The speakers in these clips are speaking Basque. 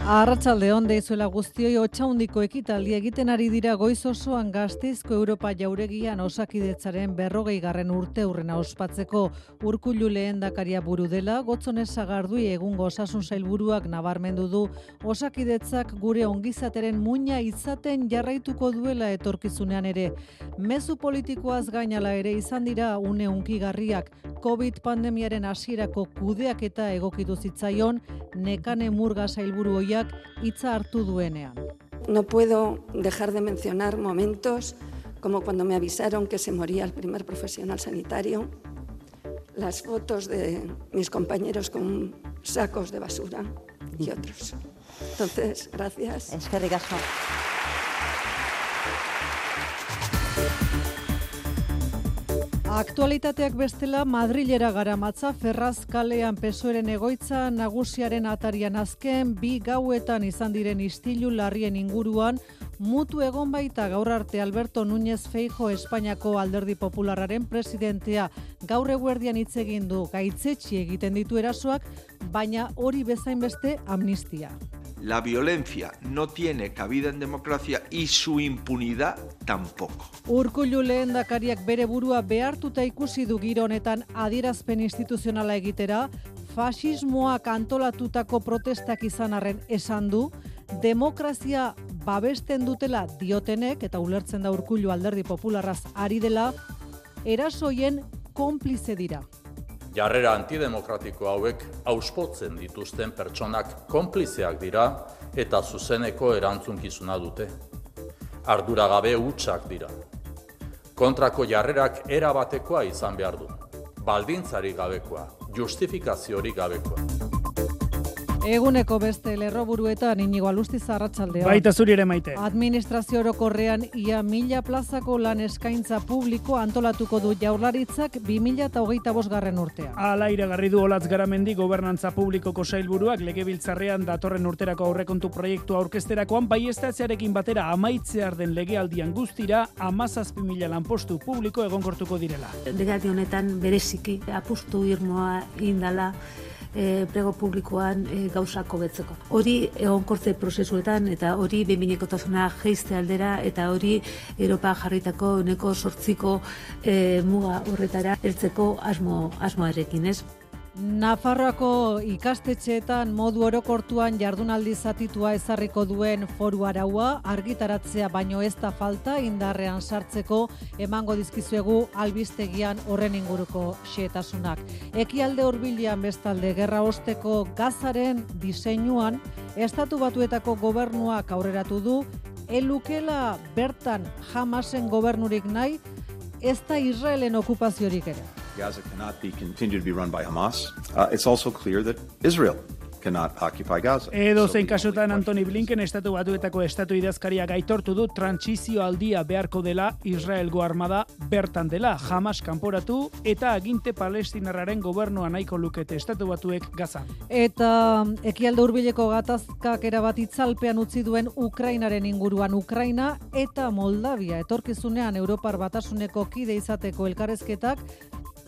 Arratsalde on deizuela guztioi otsaundiko ekitaldi egiten ari dira goiz osoan Gasteizko Europa Jauregian osakidetzaren berrogei garren urte urrena ospatzeko. Urkullu lehendakaria buru dela gotzone sagardui egungo osasun sailburuak nabarmendu du. Osakidetzak gure ongizateren muina izaten jarraituko duela etorkizunean ere. Mezu politikoaz gainala ere izan dira une unkigarriak COVID pandemiaren hasierako kudeak eta egokitu zitzaion nekane murga sailburu oia hitza hartu duenean. No puedo dejar de mencionar momentos como cuando me avisaron que se moría el primer profesional sanitario, las fotos de mis compañeros con sacos de basura y otros. Entonces, gracias. Es que. Aktualitateak bestela Madrilera garamatza Ferraz kalean pesoeren egoitza nagusiaren atarian azken bi gauetan izan diren istilu larrien inguruan mutu egon baita gaur arte Alberto Núñez Feijo Espainiako Alderdi Popularraren presidentea gaur eguerdian hitz egin du gaitzetsi egiten ditu erasoak baina hori bezain beste amnistia. La violencia no tiene cabida en democracia y su impunidad tampoco. Urkullu lehendakariak bere burua behartuta ikusi du giro honetan adierazpen instituzionala egitera, fasismoak antolatutako protestak izan arren esan du, demokrazia babesten dutela diotenek eta ulertzen da Urkullu alderdi popularraz ari dela, erasoien konplize dira jarrera antidemokratiko hauek auspotzen dituzten pertsonak konplizeak dira eta zuzeneko erantzunkizuna dute. Arduragabe hutsak dira. Kontrako jarrerak erabatekoa izan behar du. Baldintzari gabekoa, justifikaziorik gabekoa. Eguneko beste lerroburuetan inigo alusti zarratxaldeo. Baita zuri ere maite. Administrazio orokorrean ia mila plazako lan eskaintza publiko antolatuko du jaurlaritzak 2000 eta hogeita garren urtea. Ala iragarri du olatz garamendi gobernantza publikoko sailburuak legebiltzarrean datorren urterako aurrekontu proiektu aurkezterakoan bai estatzearekin batera amaitzear den legealdian guztira amazazpi mila lanpostu publiko egonkortuko direla. Legealdi honetan bereziki apustu irmoa indala e, prego publikoan e, gauzako betzeko. Hori egonkortze prozesuetan eta hori behinekotasuna geizte aldera eta hori Europa jarritako uneko sortziko e, muga horretara heltzeko asmo, asmoarekin, ez? Nafarroako ikastetxeetan modu orokortuan jardunaldi zatitua ezarriko duen foru araua argitaratzea baino ez da falta indarrean sartzeko emango dizkizuegu albistegian horren inguruko xeetasunak. Ekialde hurbilian bestalde gerra osteko gazaren diseinuan estatu batuetako gobernuak aurreratu du elukela bertan jamasen gobernurik nahi ez da Israelen okupaziorik ere. Gaza cannot be continued to be run by Hamas. Uh, it's also clear that Israel cannot occupy Gaza. Edo zein kasutan Antoni Blinken estatu batuetako estatu idazkaria gaitortu du trantsizio aldia beharko dela Israelgo armada bertan dela Hamas kanporatu eta aginte palestinarraren gobernua nahiko lukete estatu batuek Gaza. Eta ekialde hurbileko gatazkak erabat itzalpean utzi duen Ukrainaren inguruan Ukraina eta Moldavia etorkizunean Europar batasuneko kide izateko elkarrezketak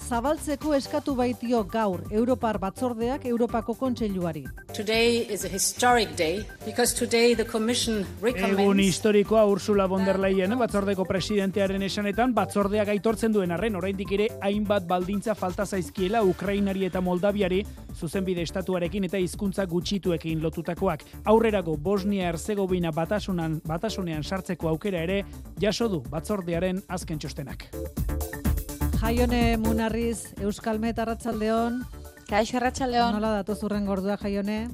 zabaltzeko eskatu baitio gaur Europar batzordeak Europako kontseiluari. Today is a historic day because today the commission recommends Egun historikoa Ursula von der Leyen batzordeko presidentearen esanetan batzordeak aitortzen duen arren oraindik ere hainbat baldintza falta zaizkiela Ukrainari eta Moldaviari zuzenbide estatuarekin eta hizkuntza gutxituekin lotutakoak. Aurrerago Bosnia Herzegovina batasunan batasunean sartzeko aukera ere jaso du batzordearen azken txostenak. Jaione Munarriz, Euskalmet Arratsaldeon. Kaixo Arratsaldeon. Nola datu zurren gordua Jaione?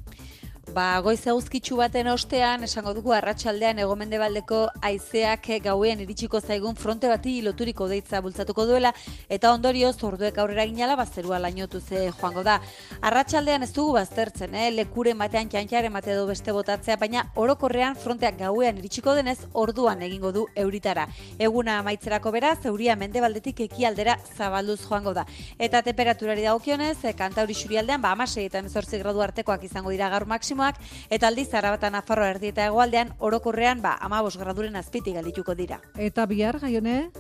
Ba, goiz eguzkitzu baten ostean, esango dugu arratsaldean egomendebaldeko aizeak gauean iritsiko zaigun fronte bati loturiko deitza bultzatuko duela, eta ondorio zorduek aurrera ginala bazterua lainotu ze joango da. Arratsaldean ez dugu baztertzen, eh? lekure batean txantxaren mate edo beste botatzea, baina orokorrean fronteak gauean iritsiko denez orduan egingo du euritara. Eguna amaitzerako beraz, euria mendebaldetik ekialdera zabalduz joango da. Eta temperaturari dagokionez, kantauri xurialdean, ba, amasei eta emezortzi gradu artekoak izango dira gaur maksimo maximoak eta aldiz Arabata Nafarro erdi eta hegoaldean orokorrean ba 15 graduren azpitik galituko dira. Eta bihar gaione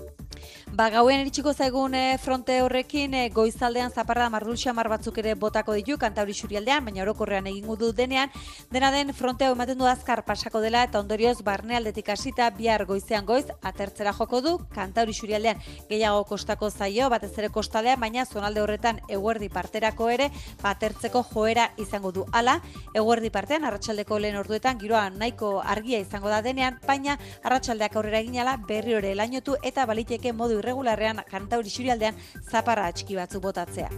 Ba, gauen iritsiko zaigun eh, fronte horrekin, eh, goizaldean zaparra marrul xamar batzuk ere botako ditu, kantauri xurialdean, baina orokorrean egingo du denean, dena den fronte hau ematen du azkar pasako dela, eta ondorioz barne aldetik hasita bihar goizean goiz, atertzera joko du, kantauri xurialdean gehiago kostako zaio, batez ere kostalean, baina zonalde horretan eguerdi parterako ere, batertzeko joera izango du. Hala, eguerdi partean, arratsaldeko lehen orduetan, giroa nahiko argia izango da denean, baina arratsaldeak aurrera eginala berri hori lainotu eta baliteke modu irregularrean kantauri xurialdean zaparra atxiki batzu botatzea.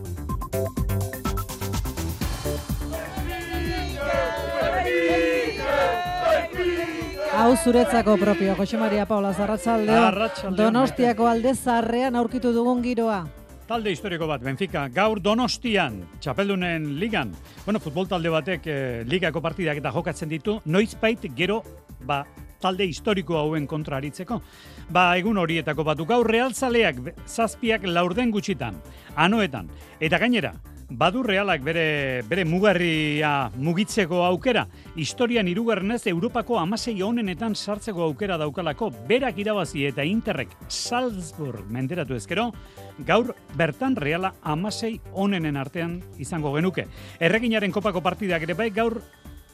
Hau zuretzako propio, Jose Maria Paula Arratsaldeon, Donostiako alde zarrean aurkitu dugun giroa. Talde historiko bat, Benfica, gaur Donostian, txapeldunen ligan. Bueno, futbol talde batek eh, ligako partidak eta jokatzen ditu, noizbait gero, ba, talde historiko hauen kontra aritzeko. Ba, egun horietako batu gaur realzaleak zazpiak laurden gutxitan, anoetan. Eta gainera, badu realak bere, bere mugarria mugitzeko aukera. Historian irugarrenez Europako amasei honenetan sartzeko aukera daukalako berak irabazi eta Interrek Salzburg menderatu ezkero, gaur bertan reala amasei honenen artean izango genuke. Erreginaren kopako partidak ere bai gaur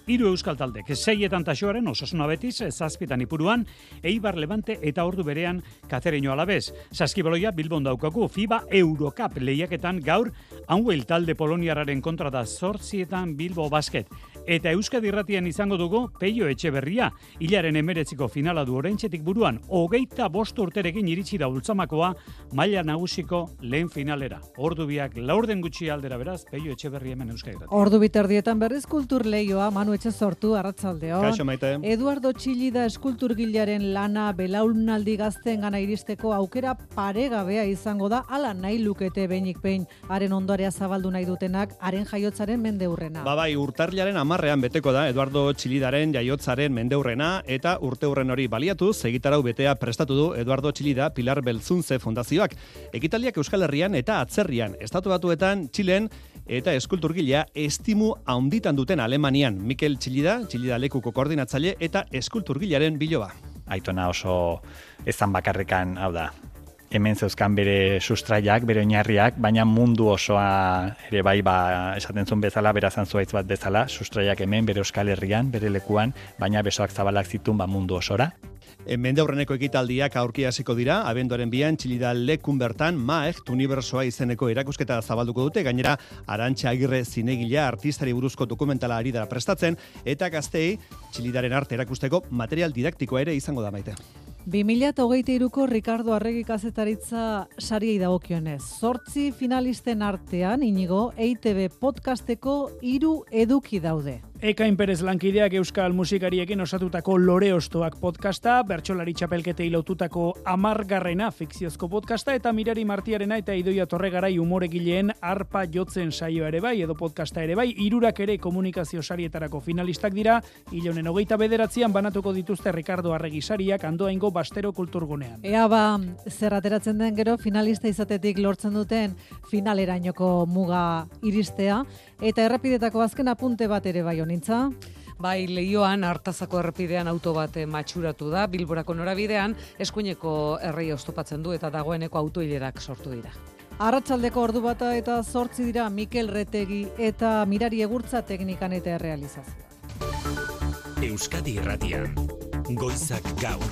Hiru euskal taldek, seietan taxoaren osasuna betiz, zazpitan ipuruan, Eibar Levante eta ordu berean Katereño alabez. Saskibaloia Bilbon daukagu, FIBA Eurocup lehiaketan gaur, Anhuel talde Poloniararen kontra da zortzietan Bilbo Basket. Eta Euskadi Irratian izango dugu Peio Etxeberria, hilaren emeretziko finala du oraintzetik buruan, hogeita bost urterekin iritsi da ultzamakoa, maila nagusiko lehen finalera. Ordu biak laurden gutxi aldera beraz, Peio Etxeberria hemen Euskadi Irratian. Ordu biterdietan berriz kultur leioa, Manu Etxe sortu, arratzaldeon. Kaixo, Maite. Eduardo Txillida eskulturgilaren lana belaunaldi gazten gana iristeko aukera paregabea izango da, ala nahi lukete behinik behin, haren ondorea zabaldu nahi dutenak, haren jaiotzaren mendeurrena. Ba bai, urtarrilaren amarrean beteko da Eduardo Txilidaren jaiotzaren mendeurrena eta urteurren hori baliatu egitarau betea prestatu du Eduardo Txilida Pilar Beltzunze Fundazioak. Ekitaldiak Euskal Herrian eta atzerrian, estatu batuetan Txilen eta eskulturgilea estimu haunditan duten Alemanian. Mikel Txilida, Txilida lekuko koordinatzaile eta eskulturgilaren biloba. Aitona oso ezan bakarrekan, hau da, hemen zeuzkan bere sustraiak, bere oinarriak, baina mundu osoa ere bai ba, esaten zuen bezala, berazan zuaitz bat bezala, sustraiak hemen, bere Euskal Herrian, bere lekuan, baina besoak zabalak zitun ba mundu osora. Mende aurreneko ekitaldiak aurki hasiko dira, abenduaren bian txilida lekun bertan Maecht Unibersoa izeneko erakusketa zabalduko dute, gainera Arantxa Agirre zinegilea artistari buruzko dokumentala ari dara prestatzen, eta gaztei txilidaren arte erakusteko material didaktikoa ere izango da maite. 2023ko Ricardo Arregi kazetaritza sariei dagokionez. Zortzi finalisten artean, inigo, EITB podcasteko hiru eduki daude. Ekain Perez lankideak euskal musikariekin osatutako Lore Ostoak podcasta, bertsolari txapelketei lotutako amargarrena fikziozko podcasta, eta Mirari Martiarena eta Idoia Torregarai umoregileen arpa jotzen saio ere bai, edo podcasta ere bai, irurak ere komunikazio sarietarako finalistak dira, hilonen hogeita bederatzean banatuko dituzte Ricardo Arregi sariak andoaingo bastero kulturgunean. Ea ba, zer ateratzen den gero finalista izatetik lortzen duten finalerainoko muga iristea, eta errepidetako azken apunte bat ere bai honintza. Bai, lehioan hartazako errepidean auto bat eh, matxuratu da, Bilborako norabidean, eskuineko errei oztopatzen du eta dagoeneko autoilerak sortu dira. Arratsaldeko ordu bata eta zortzi dira Mikel Retegi eta Mirari Egurtza teknikan eta errealizazioa. Euskadi Irratian. Goizak gaur.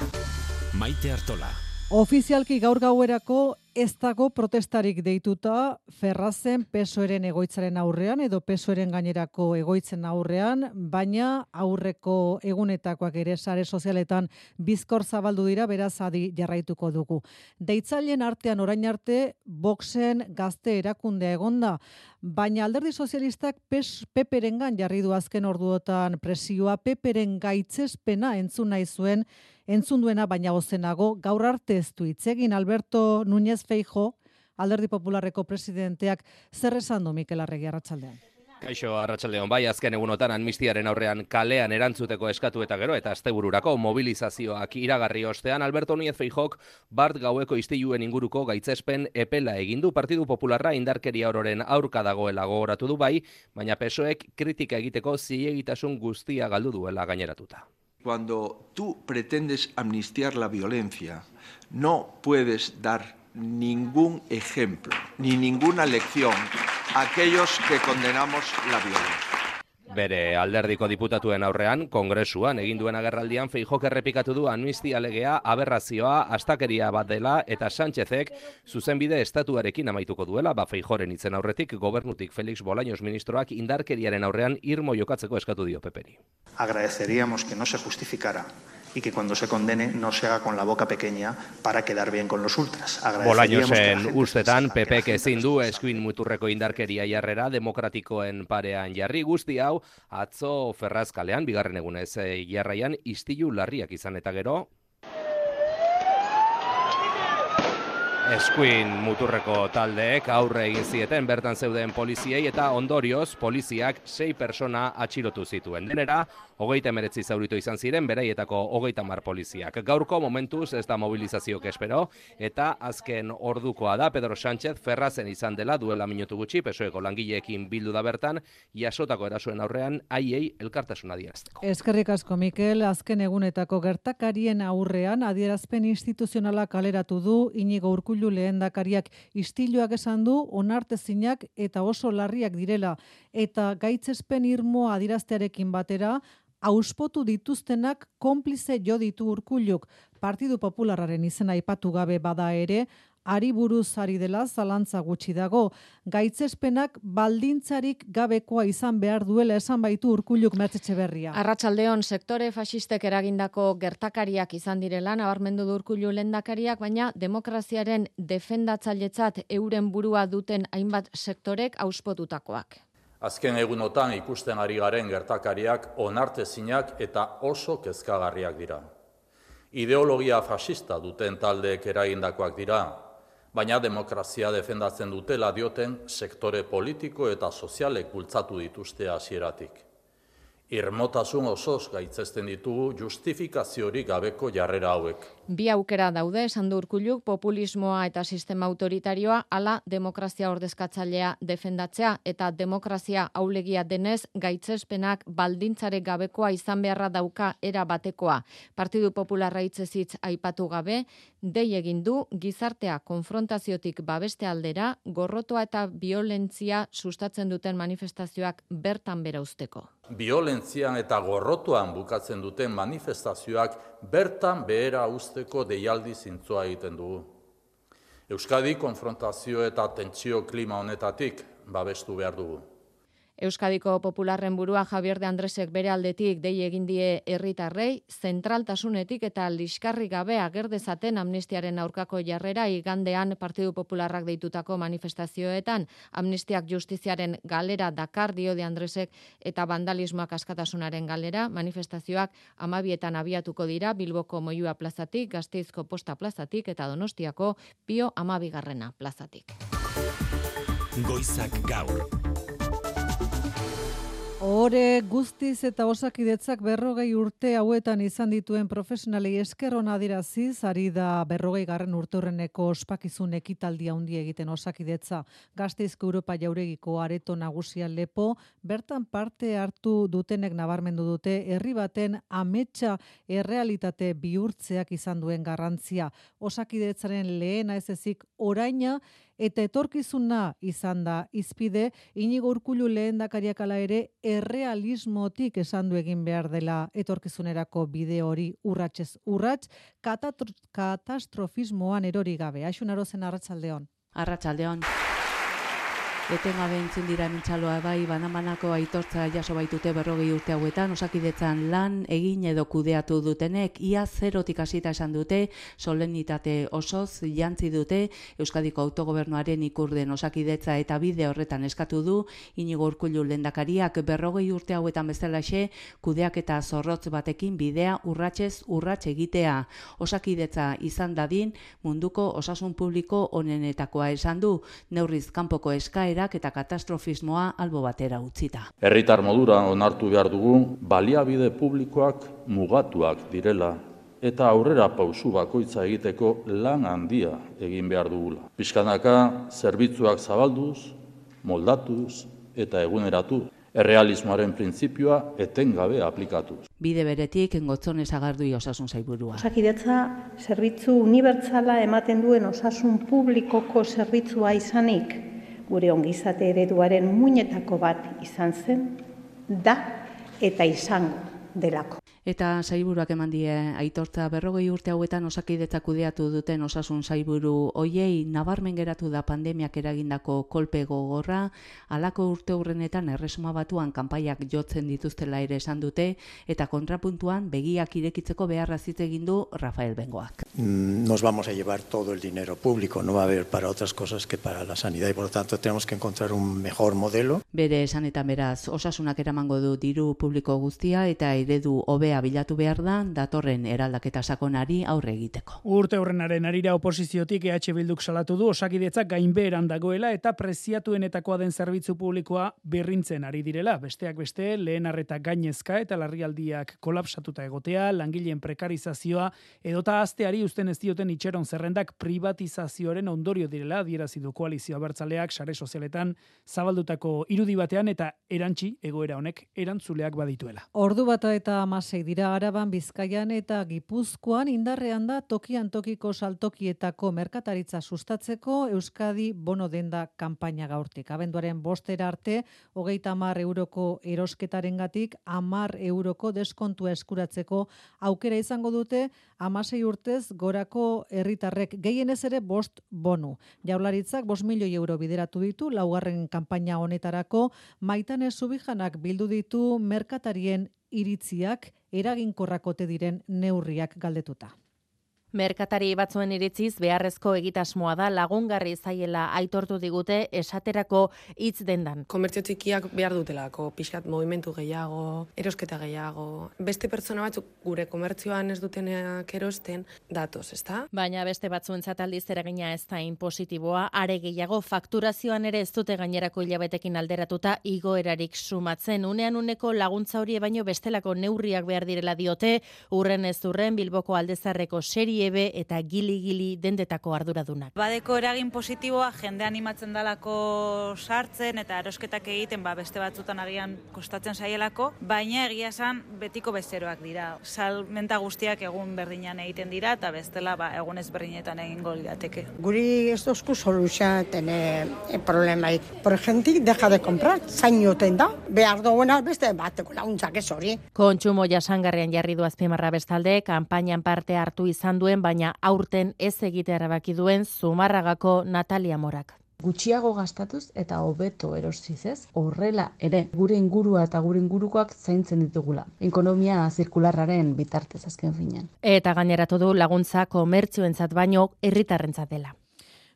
Maite Artola. Ofizialki gaur gauerako ez dago protestarik deituta Ferrazen pesoeren egoitzaren aurrean edo pesoeren gainerako egoitzen aurrean, baina aurreko egunetakoak ere sare sozialetan bizkor zabaldu dira beraz adi jarraituko dugu. Deitzaileen artean orain arte Voxen gazte erakundea egonda, baina alderdi sozialistak pes, peperengan jarri du azken orduotan presioa, peperen gaitzespena entzun nahi zuen, entzun duena baina ozenago, gaur arte ez du hitz egin Alberto Núñez Feijo, alderdi popularreko presidenteak, zer esan du Mikel Arregi arratsaldean? Kaixo, arratsaldeon bai, azken egunotan amnistiaren aurrean kalean erantzuteko eskatu eta gero eta astebururako mobilizazioak iragarri ostean Alberto Núñez Feijok bart gaueko istiluen inguruko gaitzespen epela egin du Partidu Popularra indarkeria ororen aurka dagoela gogoratu du bai, baina pesoek kritika egiteko zilegitasun guztia galdu duela gaineratuta. Cuando tú pretendes amnistiar la violencia, no puedes dar ningún ejemplo ni ninguna lección a aquellos que condenamos la violencia. Bere alderdiko diputatuen aurrean, kongresuan egin duen agerraldian Feijok errepikatu du amnistia legea aberrazioa astakeria bat dela eta Sánchezek zuzenbide estatuarekin amaituko duela, ba Feijoren itzen aurretik gobernutik Felix Bolaños ministroak indarkeriaren aurrean irmo jokatzeko eskatu dio peperi. Agradeceríamos que no se justificara y que cuando se condene no se haga con la boca pequeña para quedar bien con los ultras. Bolañosen ustetan PPek ezin du eskuin muturreko indarkeria jarrera demokratikoen parean jarri guzti hau atzo Ferrazkalean bigarren egunez eh, jarraian istilu larriak izan eta gero Eskuin muturreko taldeek aurre egin zieten bertan zeuden poliziei eta ondorioz poliziak sei persona atxilotu zituen. Denera, hogeita emeretzi zaurito izan ziren, beraietako hogeita mar poliziak. Gaurko momentuz ez da mobilizaziok espero, eta azken ordukoa da Pedro Sánchez ferrazen izan dela duela minutu gutxi, pesoeko langileekin bildu da bertan, jasotako erasuen aurrean, aiei elkartasuna diazteko. Eskerrik asko, Mikel, azken egunetako gertakarien aurrean adierazpen instituzionala kaleratu du, inigo urkullu lehendakariak istiluak esan du, onartezinak eta oso larriak direla, eta gaitzespen irmo adiraztearekin batera, auspotu dituztenak konplize jo ditu urkulluk. Partidu Popularraren izena aipatu gabe bada ere, ari buruz ari dela zalantza gutxi dago. Gaitzespenak baldintzarik gabekoa izan behar duela esan baitu urkulluk mertzetxe berria. Arratxaldeon, sektore fasistek eragindako gertakariak izan direla, nabarmendu du urkullu lendakariak, baina demokraziaren defendatzailetzat euren burua duten hainbat sektorek auspotutakoak. Azken egunotan ikusten ari garen gertakariak onartezinak eta oso kezkagarriak dira. Ideologia fascista duten taldeek eragindakoak dira, baina demokrazia defendatzen dutela dioten sektore politiko eta sozialek bultzatu dituzte hasieratik. Irmotasun osoz gaitzesten ditugu justifikaziorik gabeko jarrera hauek. Bi aukera daude, esan du urkulluk, populismoa eta sistema autoritarioa, ala demokrazia ordezkatzailea defendatzea, eta demokrazia aulegia denez, gaitzespenak baldintzare gabekoa izan beharra dauka era batekoa. Partidu Popularra hitzezitz aipatu gabe, dei egin du gizartea konfrontaziotik babeste aldera, gorrotoa eta violentzia sustatzen duten manifestazioak bertan bera usteko. Violentzian eta gorrotuan bukatzen duten manifestazioak bertan behera usteko deialdi zintzoa egiten dugu. Euskadi konfrontazio eta tentsio klima honetatik babestu behar dugu. Euskadiko Popularren burua Javier de Andresek bere aldetik dei egin die herritarrei zentraltasunetik eta liskarri gabe agerdezaten amnistiaren aurkako jarrera igandean Partidu Popularrak deitutako manifestazioetan amnistiak justiziaren galera Dakar dio de Andresek eta vandalismoak askatasunaren galera manifestazioak amabietan abiatuko dira Bilboko Moiua plazatik, Gazteizko Posta plazatik eta Donostiako Pio Amabigarrena plazatik. Goizak gaur. Ore guztiz eta osakidetzak berrogei urte hauetan izan dituen profesionalei esker ona diraziz, ari da berrogei garren urteurreneko ospakizun ekitaldi handi egiten osakidetza. Gazteizko Europa jauregiko areto nagusia lepo, bertan parte hartu dutenek nabarmendu dute herri baten ametsa errealitate bihurtzeak izan duen garrantzia. Osakidetzaren lehena ez ezik oraina eta etorkizuna izan da izpide, inigo urkulu lehen dakariak ala ere errealismotik esan du egin behar dela etorkizunerako bide hori urratxez urrats, katastrofismoan erori gabe. Aixun arozen arratsaldeon. Arratsaldeon. Etengabe entzun dira mintzaloa bai, banamanako aitortza jaso baitute berrogei urte hauetan, osakidetzan lan egin edo kudeatu dutenek, ia zerotik hasita esan dute, solenitate osoz jantzi dute, Euskadiko autogobernuaren ikurden osakidetza eta bide horretan eskatu du, inigo urkullu lendakariak berrogei urte hauetan bezalaxe, kudeak eta zorrotz batekin bidea urratxez urratx egitea. Osakidetza izan dadin, munduko osasun publiko onenetakoa esan du, neurriz kanpoko eskaera eta katastrofismoa albo batera utzita. Herritar modura onartu behar dugu baliabide publikoak mugatuak direla eta aurrera pausu bakoitza egiteko lan handia egin behar dugula. Piskanaka zerbitzuak zabalduz, moldatuz eta eguneratu errealismoaren printzipioa etengabe aplikatuz. Bide beretik engotzone sagardui osasun zaiburua. Osakidetza zerbitzu unibertsala ematen duen osasun publikoko zerbitzua izanik, gure ongizate ereduaren muinetako bat izan zen, da eta izango delako. Eta saiburuak eman die aitortza berrogei urte hauetan osakidetza kudeatu duten osasun saiburu hoiei nabarmen geratu da pandemiak eragindako kolpe gogorra, alako urte hurrenetan erresuma batuan kanpaiak jotzen dituztela ere esan dute, eta kontrapuntuan begiak irekitzeko beharra egin du Rafael Bengoak. Mm, nos vamos a llevar todo el dinero público, no va a haber para otras cosas que para la sanidad y por lo tanto tenemos que encontrar un mejor modelo. Bere esanetan beraz, osasunak eramango du diru publiko guztia eta eredu hobea bidea bilatu behar da datorren eraldaketa sakonari aurre egiteko. Urte horrenaren arira oposiziotik EH Bilduk salatu du osakidetza gainbeheran dagoela eta preziatuenetakoa den zerbitzu publikoa birrintzen ari direla. Besteak beste, lehen arreta gainezka eta larrialdiak kolapsatuta egotea, langileen prekarizazioa, edota asteari usten ez dioten itxeron zerrendak privatizazioaren ondorio direla, dierazi du koalizioa bertzaleak sare sozialetan zabaldutako irudi batean eta erantzi egoera honek erantzuleak badituela. Ordu bata eta amasei dira Araban, Bizkaian eta Gipuzkoan indarrean da tokian tokiko saltokietako merkataritza sustatzeko Euskadi bono denda kanpaina gaurtik. Abenduaren bostera arte, hogeita mar euroko erosketaren gatik, amar euroko deskontua eskuratzeko aukera izango dute, amasei urtez gorako herritarrek gehienez ere bost bonu. Jaularitzak bost milioi euro bideratu ditu, laugarren kanpaina honetarako, maitan ez subijanak bildu ditu merkatarien iritziak eraginkorrakote diren neurriak galdetuta. Merkatari batzuen iritziz beharrezko egitasmoa da lagungarri zaiela aitortu digute esaterako hitz dendan. Komertzio txikiak behar dutelako, pixkat movimentu gehiago, erosketa gehiago. Beste pertsona batzuk gure komertzioan ez duteneak erosten datoz, ezta? Baina beste batzuentzat aldiz eragina ez da inpositiboa, are gehiago fakturazioan ere ez dute gainerako hilabetekin alderatuta igoerarik sumatzen. Unean uneko laguntza hori baino bestelako neurriak behar direla diote, urren ez urren Bilboko aldezarreko serie ebe eta gili-gili dendetako arduradunak. Badeko eragin positiboa jende animatzen dalako sartzen eta erosketak egiten ba, beste batzutan agian kostatzen saielako, baina egia esan betiko bezeroak dira. Salmenta guztiak egun berdinan egiten dira eta bestela ba, egun ez berdinetan egin lirateke. Guri ez dozku soluzia tene e, problemaik. Por gente, deja de comprar, zain joten da, behar duena beste bateko launtzak ez hori. Kontsumo jasangarrian jarri du azpimarra bestalde, kanpainan parte hartu izan duen baina aurten ez egite erabaki duen Zumarragako Natalia Morak gutxiago gastatuz eta hobeto erosiz ez, horrela ere gure ingurua eta gure ingurukoak zaintzen ditugula. Ekonomia zirkularraren bitartez azken finean. Eta gaineratu du laguntza komertzioentzat baino herritarrentzat dela.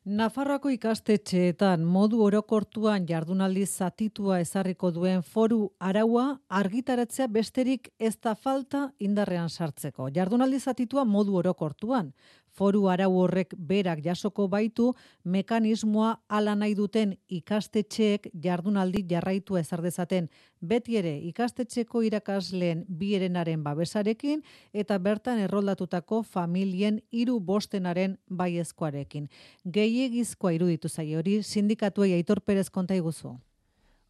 Nafarroako ikastetxeetan modu orokortuan jardunaldi zatitua ezarriko duen foru araua argitaratzea besterik ez da falta indarrean sartzeko. Jardunaldi zatitua modu orokortuan foru arau horrek berak jasoko baitu mekanismoa ala nahi duten ikastetxeek jardunaldi jarraitu ezar dezaten beti ere ikastetxeko irakasleen bierenaren babesarekin eta bertan erroldatutako familien hiru bostenaren baiezkoarekin. Gehiegizkoa iruditu zaio hori sindikatuei Aitor Perez konta iguzu.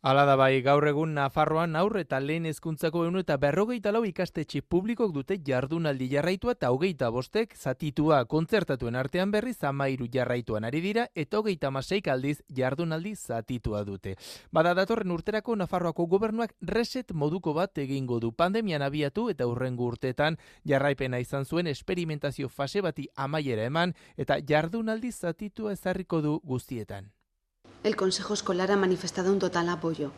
Hala da bai, gaur egun Nafarroan aurre eta lehen hezkuntzako egun eta berrogeita lau ikastetxe publikok dute jardunaldi jarraitua eta hogeita bostek zatitua kontzertatuen artean berri zamairu jarraituan ari dira eta hogeita maseik aldiz jardunaldi zatitua dute. Bada datorren urterako Nafarroako gobernuak reset moduko bat egingo du pandemian abiatu eta urrengo urteetan jarraipena izan zuen esperimentazio fase bati amaiera eman eta jardunaldi zatitua ezarriko du guztietan. El Consejo Escolar ha manifestado un total apoyo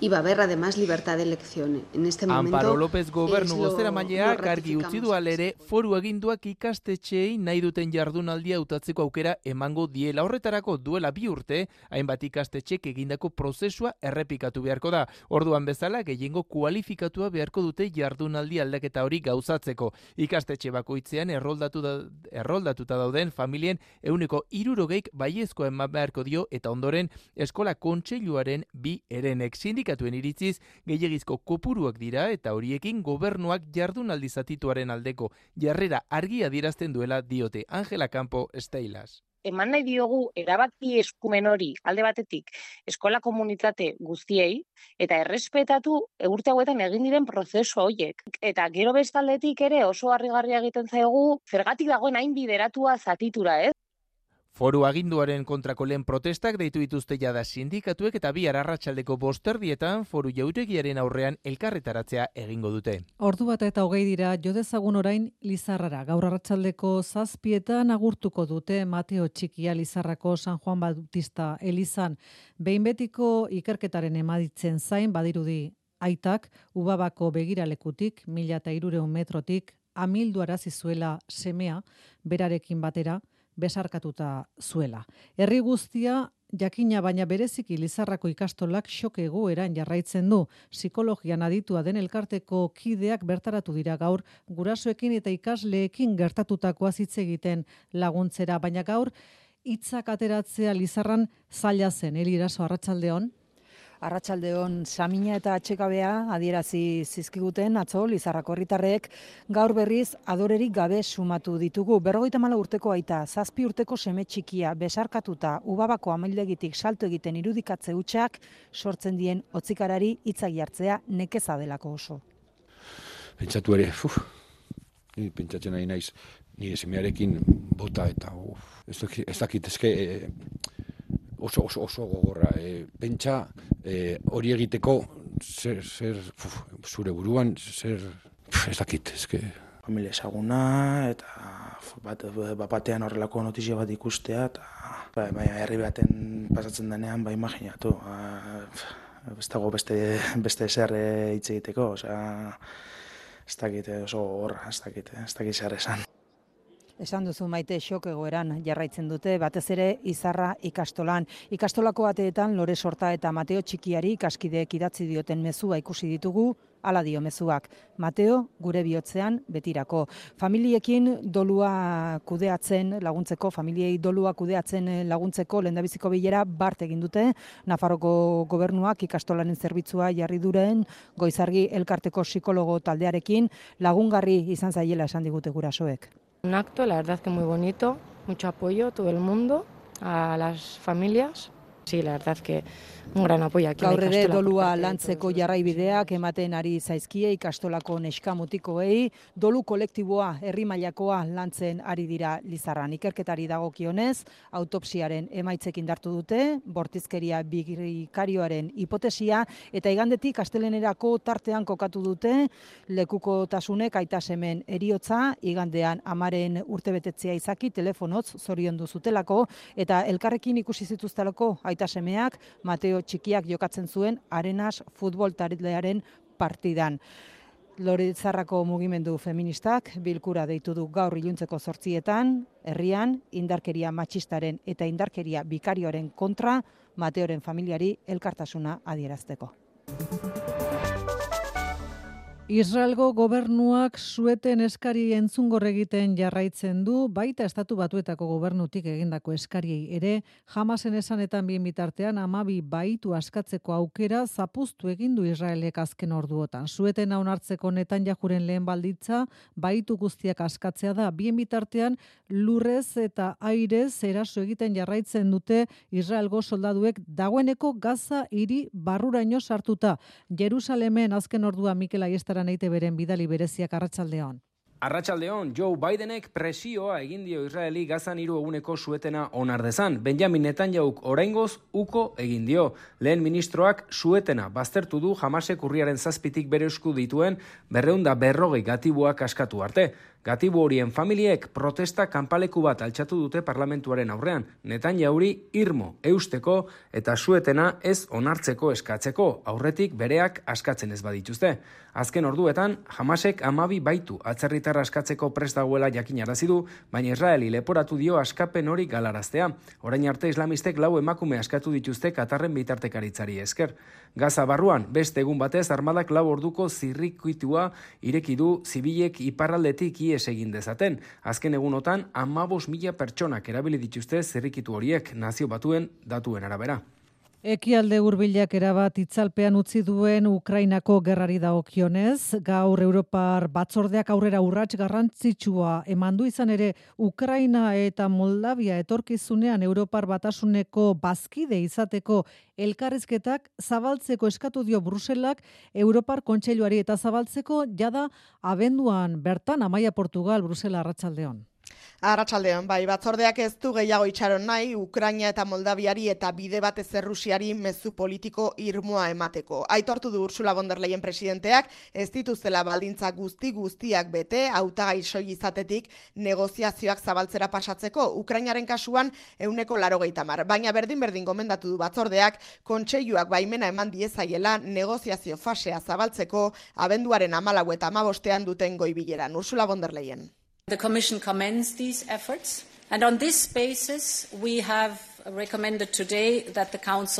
y va a haber además libertad de elección. En este momento Amparo López gobernu bozera mailea gargi utzi du alere foru aginduak ikastetxeei nahi duten jardunaldia utatzeko aukera emango diela horretarako duela bi urte hainbat ikastetxek egindako prozesua errepikatu beharko da. Orduan bezala gehiengo kualifikatua beharko dute jardunaldi aldaketa hori gauzatzeko. Ikastetxe bakoitzean erroldatu da, erroldatuta dauden familien euneko irurogeik baiezko eman beharko dio eta ondoren eskola kontseiluaren bi erenek sindik sindikatuen iritziz gehiagizko kopuruak dira eta horiekin gobernuak jardunaldi zatituaren aldeko jarrera argia dirazten duela diote Angela Campo Steilas. eman nahi diogu erabaki eskumen hori alde batetik eskola komunitate guztiei eta errespetatu urte hauetan egin diren prozesu horiek. Eta gero bestaldetik ere oso harrigarria egiten zaigu zergatik dagoen hain bideratua zatitura, ez? Foru aginduaren kontrako lehen protestak deitu dituzte jada sindikatuek eta bi arratsaldeko bosterdietan foru jauregiaren aurrean elkarretaratzea egingo dute. Ordu bat eta hogei dira jodezagun orain Lizarrara. Gaur arratsaldeko zazpietan agurtuko dute Mateo Txikia Lizarrako San Juan Bautista Elizan. Behin betiko ikerketaren emaditzen zain badirudi aitak ubabako begiralekutik, mila eta irureun metrotik, amildu arazizuela semea, berarekin batera, besarkatuta zuela. Herri guztia jakina baina bereziki Lizarrako ikastolak xoke egoeran jarraitzen du. Psikologian aditua den elkarteko kideak bertaratu dira gaur gurasoekin eta ikasleekin gertatutakoa hitz egiten laguntzera, baina gaur hitzak ateratzea Lizarran zaila zen. Eliraso Arratsaldeon. Arratsaldeon Samina eta Atxekabea adierazi zizkiguten atzo Lizarrako herritarrek gaur berriz adorerik gabe sumatu ditugu. 54 urteko aita, zazpi urteko seme txikia besarkatuta ubabako amildegitik salto egiten irudikatze hutsak sortzen dien otzikarari hitzak jartzea nekeza delako oso. Pentsatu ere, uf, ni pentsatzen nahi naiz, ni esemearekin bota eta uf, ez dakit, ez oso, oso, oso gogorra. E, pentsa e, hori egiteko zer, zer zure buruan, zer ez dakit, ezke. Familia esaguna eta bat, batean horrelako notizia bat ikustea eta bai, bai, herri baten pasatzen denean, bai imaginatu. Ez dago beste, beste zer hitz egiteko, osea, ez dakit oso gorra, ez dakit, ez dakit zer esan. Esan duzu maite xok egoeran jarraitzen dute, batez ere izarra ikastolan. Ikastolako bateetan lore sorta eta Mateo txikiari ikaskideek idatzi dioten mezua ikusi ditugu, ala dio mezuak. Mateo, gure bihotzean, betirako. Familiekin dolua kudeatzen laguntzeko, familiei dolua kudeatzen laguntzeko, lendabiziko bilera, bart egin dute, Nafarroko gobernuak ikastolanen zerbitzua jarri duren, goizargi elkarteko psikologo taldearekin, lagungarri izan zaiela esan digute gurasoek. Un acto, la verdad que muy bonito, mucho apoyo todo el mundo, a las familias. Sí, la verdad que un gran apoio aquí. Gaur ere dolua lantzeko jarraibideak ematen ari zaizkie ikastolako neskamutikoei, dolu kolektiboa herri mailakoa lantzen ari dira Lizarran. Ikerketari dagokionez, autopsiaren emaitzekin dartu dute, bortizkeria bikarioaren hipotesia eta igandetik astelenerako tartean kokatu dute lekuko tasunek aita semen eriotza, igandean amaren urtebetetzea izaki telefonotz zorion duzutelako eta elkarrekin ikusi zituztelako aita semeak Mateo txikiak jokatzen zuen arenas futbol taldearen partidan. Loritzarrako mugimendu feministak bilkura deitu du gaur iluntzeko sortzietan, herrian, indarkeria matxistaren eta indarkeria bikarioaren kontra, Mateoren familiari elkartasuna adierazteko. Israelgo gobernuak sueten eskari entzungor egiten jarraitzen du, baita estatu batuetako gobernutik egindako eskariei ere, jamasen esanetan bien bitartean amabi baitu askatzeko aukera zapuztu egin du Israelek azken orduotan. Sueten hartzeko netan jajuren lehen balditza, baitu guztiak askatzea da, bien bitartean lurrez eta airez eraso egiten jarraitzen dute Israelgo soldaduek dagoeneko gaza hiri barruraino sartuta. Jerusalemen azken ordua Mikel Aiestara neite beren bidali bereziak. Arratsaldeon Joe Bidenek presioa egin dio Israeli gazan hiru eguneko suetena onar dezan. Benjamin Netanyahu oraingoz uko egin dio. Lehen ministroak suetena baztertu du Hamasek urriaren zazpitik bere esku dituen berreunda berrogei gatibuak askatu arte. Gatibu horien familiek protesta kanpaleku bat altxatu dute parlamentuaren aurrean, netan jauri irmo eusteko eta suetena ez onartzeko eskatzeko, aurretik bereak askatzen ez badituzte. Azken orduetan, jamasek amabi baitu atzerritarra askatzeko prest dagoela jakin arazidu, baina Israeli leporatu dio askapen hori galaraztea. Orain arte islamistek lau emakume askatu dituzte Katarren bitartekaritzari esker. Gaza barruan, beste egun batez, armadak lau orduko zirrikuitua ireki du zibilek iparraldetik ies egin dezaten. Azken egunotan, amabos mila pertsonak erabili dituzte zerrikitu horiek nazio batuen datuen arabera. Ekialde hurbilak erabat itzalpean utzi duen Ukrainako gerrari dagokionez, gaur Europar batzordeak aurrera urrats garrantzitsua emandu izan ere Ukraina eta Moldavia etorkizunean Europar batasuneko bazkide izateko elkarrizketak zabaltzeko eskatu dio Bruselak Europar Kontseiluari eta zabaltzeko jada abenduan bertan Amaia Portugal Brusela Arratsaldeon. Arratsaldean, bai, batzordeak ez du gehiago itxaron nahi, Ukraina eta Moldaviari eta bide batez Errusiari mezu politiko irmoa emateko. Aitortu du Ursula von der Leyen presidenteak, ez dituztela baldintza guzti guztiak bete, hautagai soi izatetik negoziazioak zabaltzera pasatzeko, Ukrainaren kasuan euneko laro mar. Baina berdin-berdin gomendatu du batzordeak, kontseiluak baimena eman diezaiela negoziazio fasea zabaltzeko, abenduaren amalau eta amabostean duten goibileran. Ursula von der Leyen. The Commission commends these efforts. And on this basis, we have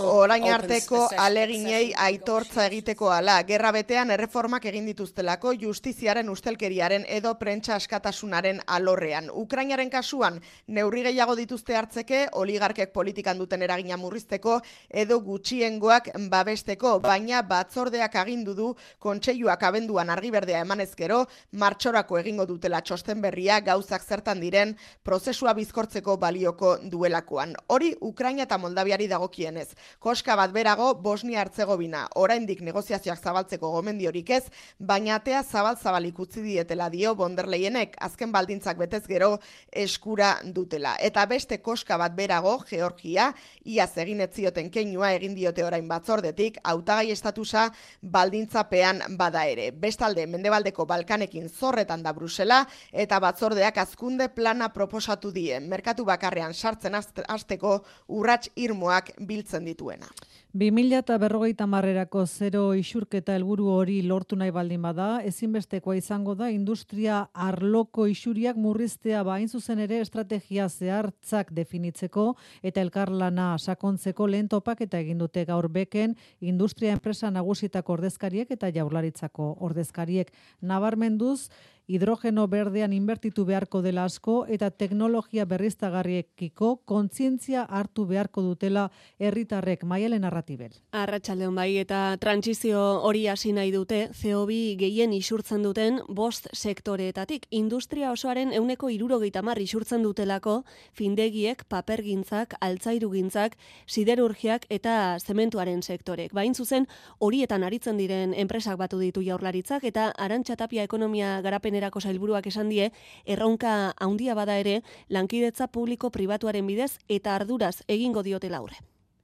Orain arteko aleginei aitortza egiteko ala, gerra betean erreformak egin dituztelako justiziaren ustelkeriaren edo prentsa askatasunaren alorrean. Ukrainaren kasuan, neurri gehiago dituzte hartzeke, oligarkek politikan duten eragina murrizteko edo gutxiengoak babesteko, baina batzordeak agindu du kontseiluak abenduan argiberdea emanezkero, martxorako egingo dutela txosten berria gauzak zertan diren prozesua bizkortzeko balioko duelakoan. Hori Ukraina eta Moldaviari dagokienez. Koska bat berago Bosnia Herzegovina oraindik negoziazioak zabaltzeko gomendiorik ez, baina atea zabal zabalik utzi dietela dio Bonderleienek azken baldintzak betez gero eskura dutela. Eta beste koska bat berago Georgia iaz egin etzioten keinua egin diote orain batzordetik hautagai estatusa baldintzapean bada ere. Bestalde Mendebaldeko Balkanekin zorretan da Brusela eta batzordeak azkunde plana proposatu die. Merkatu bakarrean sartzen hasteko urrats irmoak biltzen dituena. 2000 eta berrogeita marrerako zero isurketa helburu hori lortu nahi baldin bada, ezinbestekoa izango da industria arloko isuriak murriztea bain zuzen ere estrategia zehartzak definitzeko eta elkarlana sakontzeko lehen topak eta egin dute gaur beken industria enpresa nagusitako ordezkariek eta jaurlaritzako ordezkariek. Nabarmenduz hidrogeno berdean inbertitu beharko dela asko eta teknologia berriztagarriekiko kontzientzia hartu beharko dutela herritarrek. Maialen narratibel. Arratsaldeon bai eta trantsizio hori hasi nahi dute CO2 gehien isurtzen duten bost sektoreetatik industria osoaren euneko irurogeita mar isurtzen dutelako findegiek, papergintzak, altzairugintzak, siderurgiak eta zementuaren sektorek. Bain zuzen horietan aritzen diren enpresak batu ditu jaurlaritzak eta arantxatapia ekonomia garapen garapenerako sailburuak esan die, erronka handia bada ere, lankidetza publiko pribatuaren bidez eta arduraz egingo diote laurre.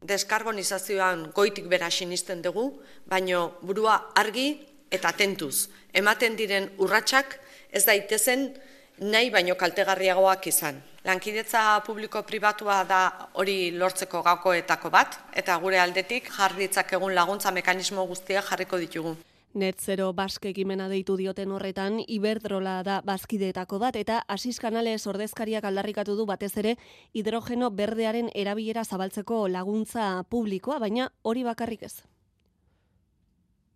Deskarbonizazioan goitik bera sinisten dugu, baino burua argi eta tentuz. Ematen diren urratsak ez daitezen nahi baino kaltegarriagoak izan. Lankidetza publiko pribatua da hori lortzeko gakoetako bat, eta gure aldetik jarritzak egun laguntza mekanismo guztia jarriko ditugu. Net Zero Baske ekimena deitu dioten horretan, Iberdrola da bazkideetako bat, eta Asis Kanales ordezkariak aldarrikatu du batez ere hidrogeno berdearen erabilera zabaltzeko laguntza publikoa, baina hori bakarrik ez.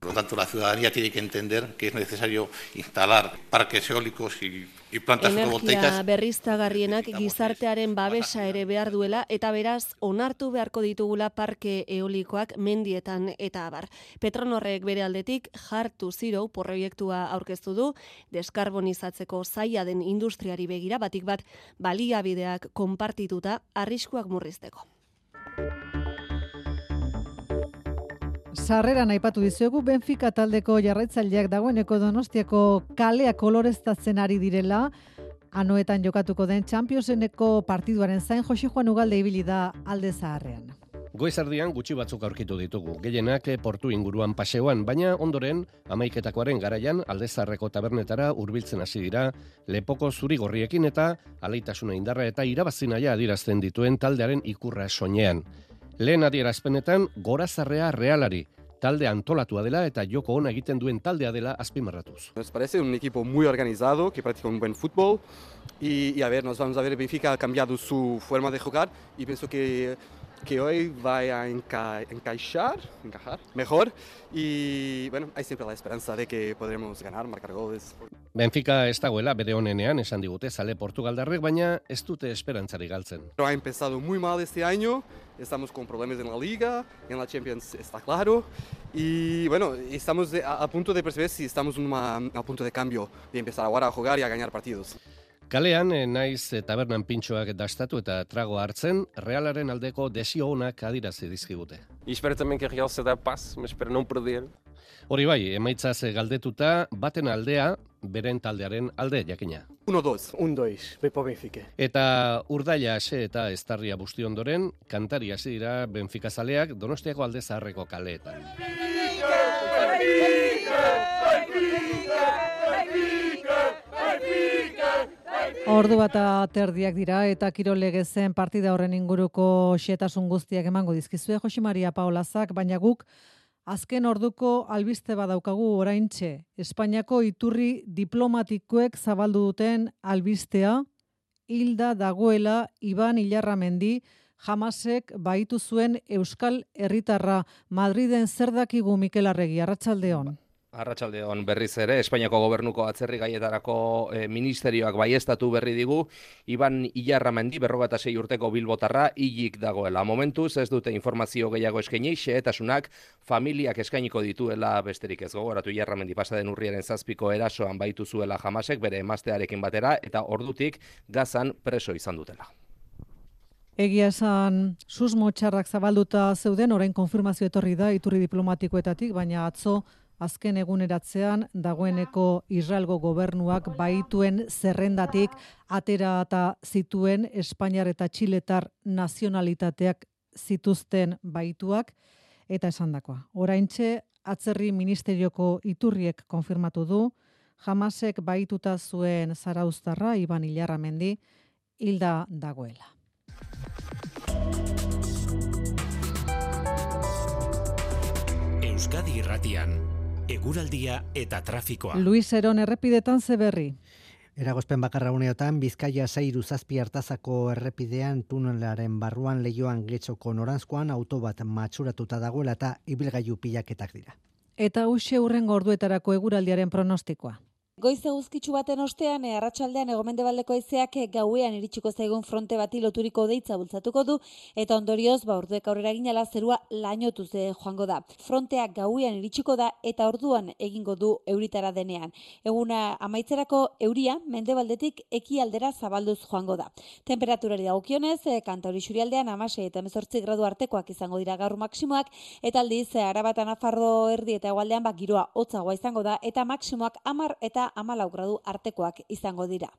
Por lo tanto, la ciudadanía tiene que entender que es necesario instalar parques eólicos y, y plantas Energia fotovoltaicas. Berriztagarrienak gizartearen babesa ere behar duela eta beraz onartu beharko ditugula parke eolikoak mendietan eta abar. Petronorrek bere aldetik hartu ziro proiektua aurkeztu du deskarbonizatzeko zaila den industriari begira batik bat baliabideak konpartituta arriskuak murrizteko. Sarreran aipatu dizuegu Benfica taldeko jarraitzaileak dagoeneko Donostiako kalea koloreztatzen ari direla. Anoetan jokatuko den Championseneko partiduaren zain Jose Juan Ugalde ibili da alde zaharrean. Goizardian gutxi batzuk aurkitu ditugu, gehienak portu inguruan paseoan, baina ondoren amaiketakoaren garaian aldezarreko tabernetara hurbiltzen hasi dira, lepoko zuri gorriekin eta aleitasuna indarra eta irabazinaia adirazten dituen taldearen ikurra soinean. Lehen adierazpenetan, gorazarrea realari, talde antolatua dela eta joko ona egiten duen taldea dela azpimarratuz. Nos parece un equipo muy organizado, que practica un buen fútbol, y, y a ver, nos vamos a ver, Benfica ha cambiado su forma de jugar, y pienso que que hoy va a enca encaixar, encajar mejor y bueno, hay siempre la esperanza de que podremos ganar, marcar goles. Benfica ez dagoela bere honenean esan digute zale Portugaldarrek, baina ez dute esperantzari galtzen. Ha empezado muy mal este año, estamos con problemas en la liga, en la Champions está claro, y bueno, estamos a, a punto de percibir si estamos una, a punto de cambio, de empezar ahora a jugar y a ganar partidos. Kalean, eh, naiz eh, tabernan pintxoak dastatu eta trago hartzen, realaren aldeko desio honak adirazi dizkigute. Espero também que a Real se passo, mas espero não perder. Hori bai, emaitzaz galdetuta, baten aldea, beren taldearen alde jakina. 1-2. 1-2, Bepo Benfica. Eta urdaila ase eta estarria busti ondoren, kantari hasi dira Benfica zaleak Donostiako alde zaharreko kaleetan. Ordu bat aterdiak dira eta kirolegezen partida horren inguruko xetasun guztiak emango dizkizue Josi Maria Paolazak, baina guk azken orduko albiste badaukagu oraintxe. Espainiako iturri diplomatikoek zabaldu duten albistea hilda dagoela Iban Ilarramendi jamasek baitu zuen Euskal Herritarra Madriden zer dakigu Mikel Arregi Arratsaldeon. Arratsaldeon berriz ere Espainiako gobernuko atzerri gaietarako e, ministerioak baiestatu berri digu Iban Ilarramendi 46 urteko bilbotarra hilik dagoela. Momentuz ez dute informazio gehiago eskaini xehetasunak familiak eskainiko dituela besterik ez gogoratu Ilarramendi pasaden urriaren zazpiko erasoan baitu zuela jamasek bere emaztearekin batera eta ordutik gazan preso izan dutela. Egia esan, susmo txarrak zabalduta zeuden, orain konfirmazio etorri da, iturri diplomatikoetatik, baina atzo azken eguneratzean dagoeneko Israelgo gobernuak baituen zerrendatik atera eta zituen Espainiar eta Txiletar nazionalitateak zituzten baituak eta esandakoa. Oraintxe atzerri ministerioko iturriek konfirmatu du Hamasek baituta zuen Zarauztarra Iban Ilarramendi hilda dagoela. Euskadi Irratian eguraldia eta trafikoa. Luis Eron errepidetan ze berri. Eragozpen bakarra uneotan, Bizkaia zairu zazpi hartazako errepidean tunelaren barruan lehioan getxoko norantzkoan auto bat matxuratuta dagoela eta ibilgailu pilaketak dira. Eta uxe urren gorduetarako eguraldiaren pronostikoa. Goiz eguzkitzu baten ostean, e, arratsaldean egomendebaldeko haizeak e, gauean iritsiko zaigun fronte bati loturiko deitza bultzatuko du, eta ondorioz, ba, orduek aurrera ginala zerua lainotuz de joango da. Fronteak gauean iritsiko da, eta orduan egingo du euritara denean. Eguna amaitzerako euria, mendebaldetik eki aldera zabalduz joango da. Temperaturari dagokionez, e, kanta hori xurialdean amase eta mezortzi gradu artekoak izango dira gaur maksimoak, eta aldiz, arabatan afardo erdi eta egualdean, ba, giroa hotzagoa izango da, eta maksimoak amar amalau gradu artekoak izango dira.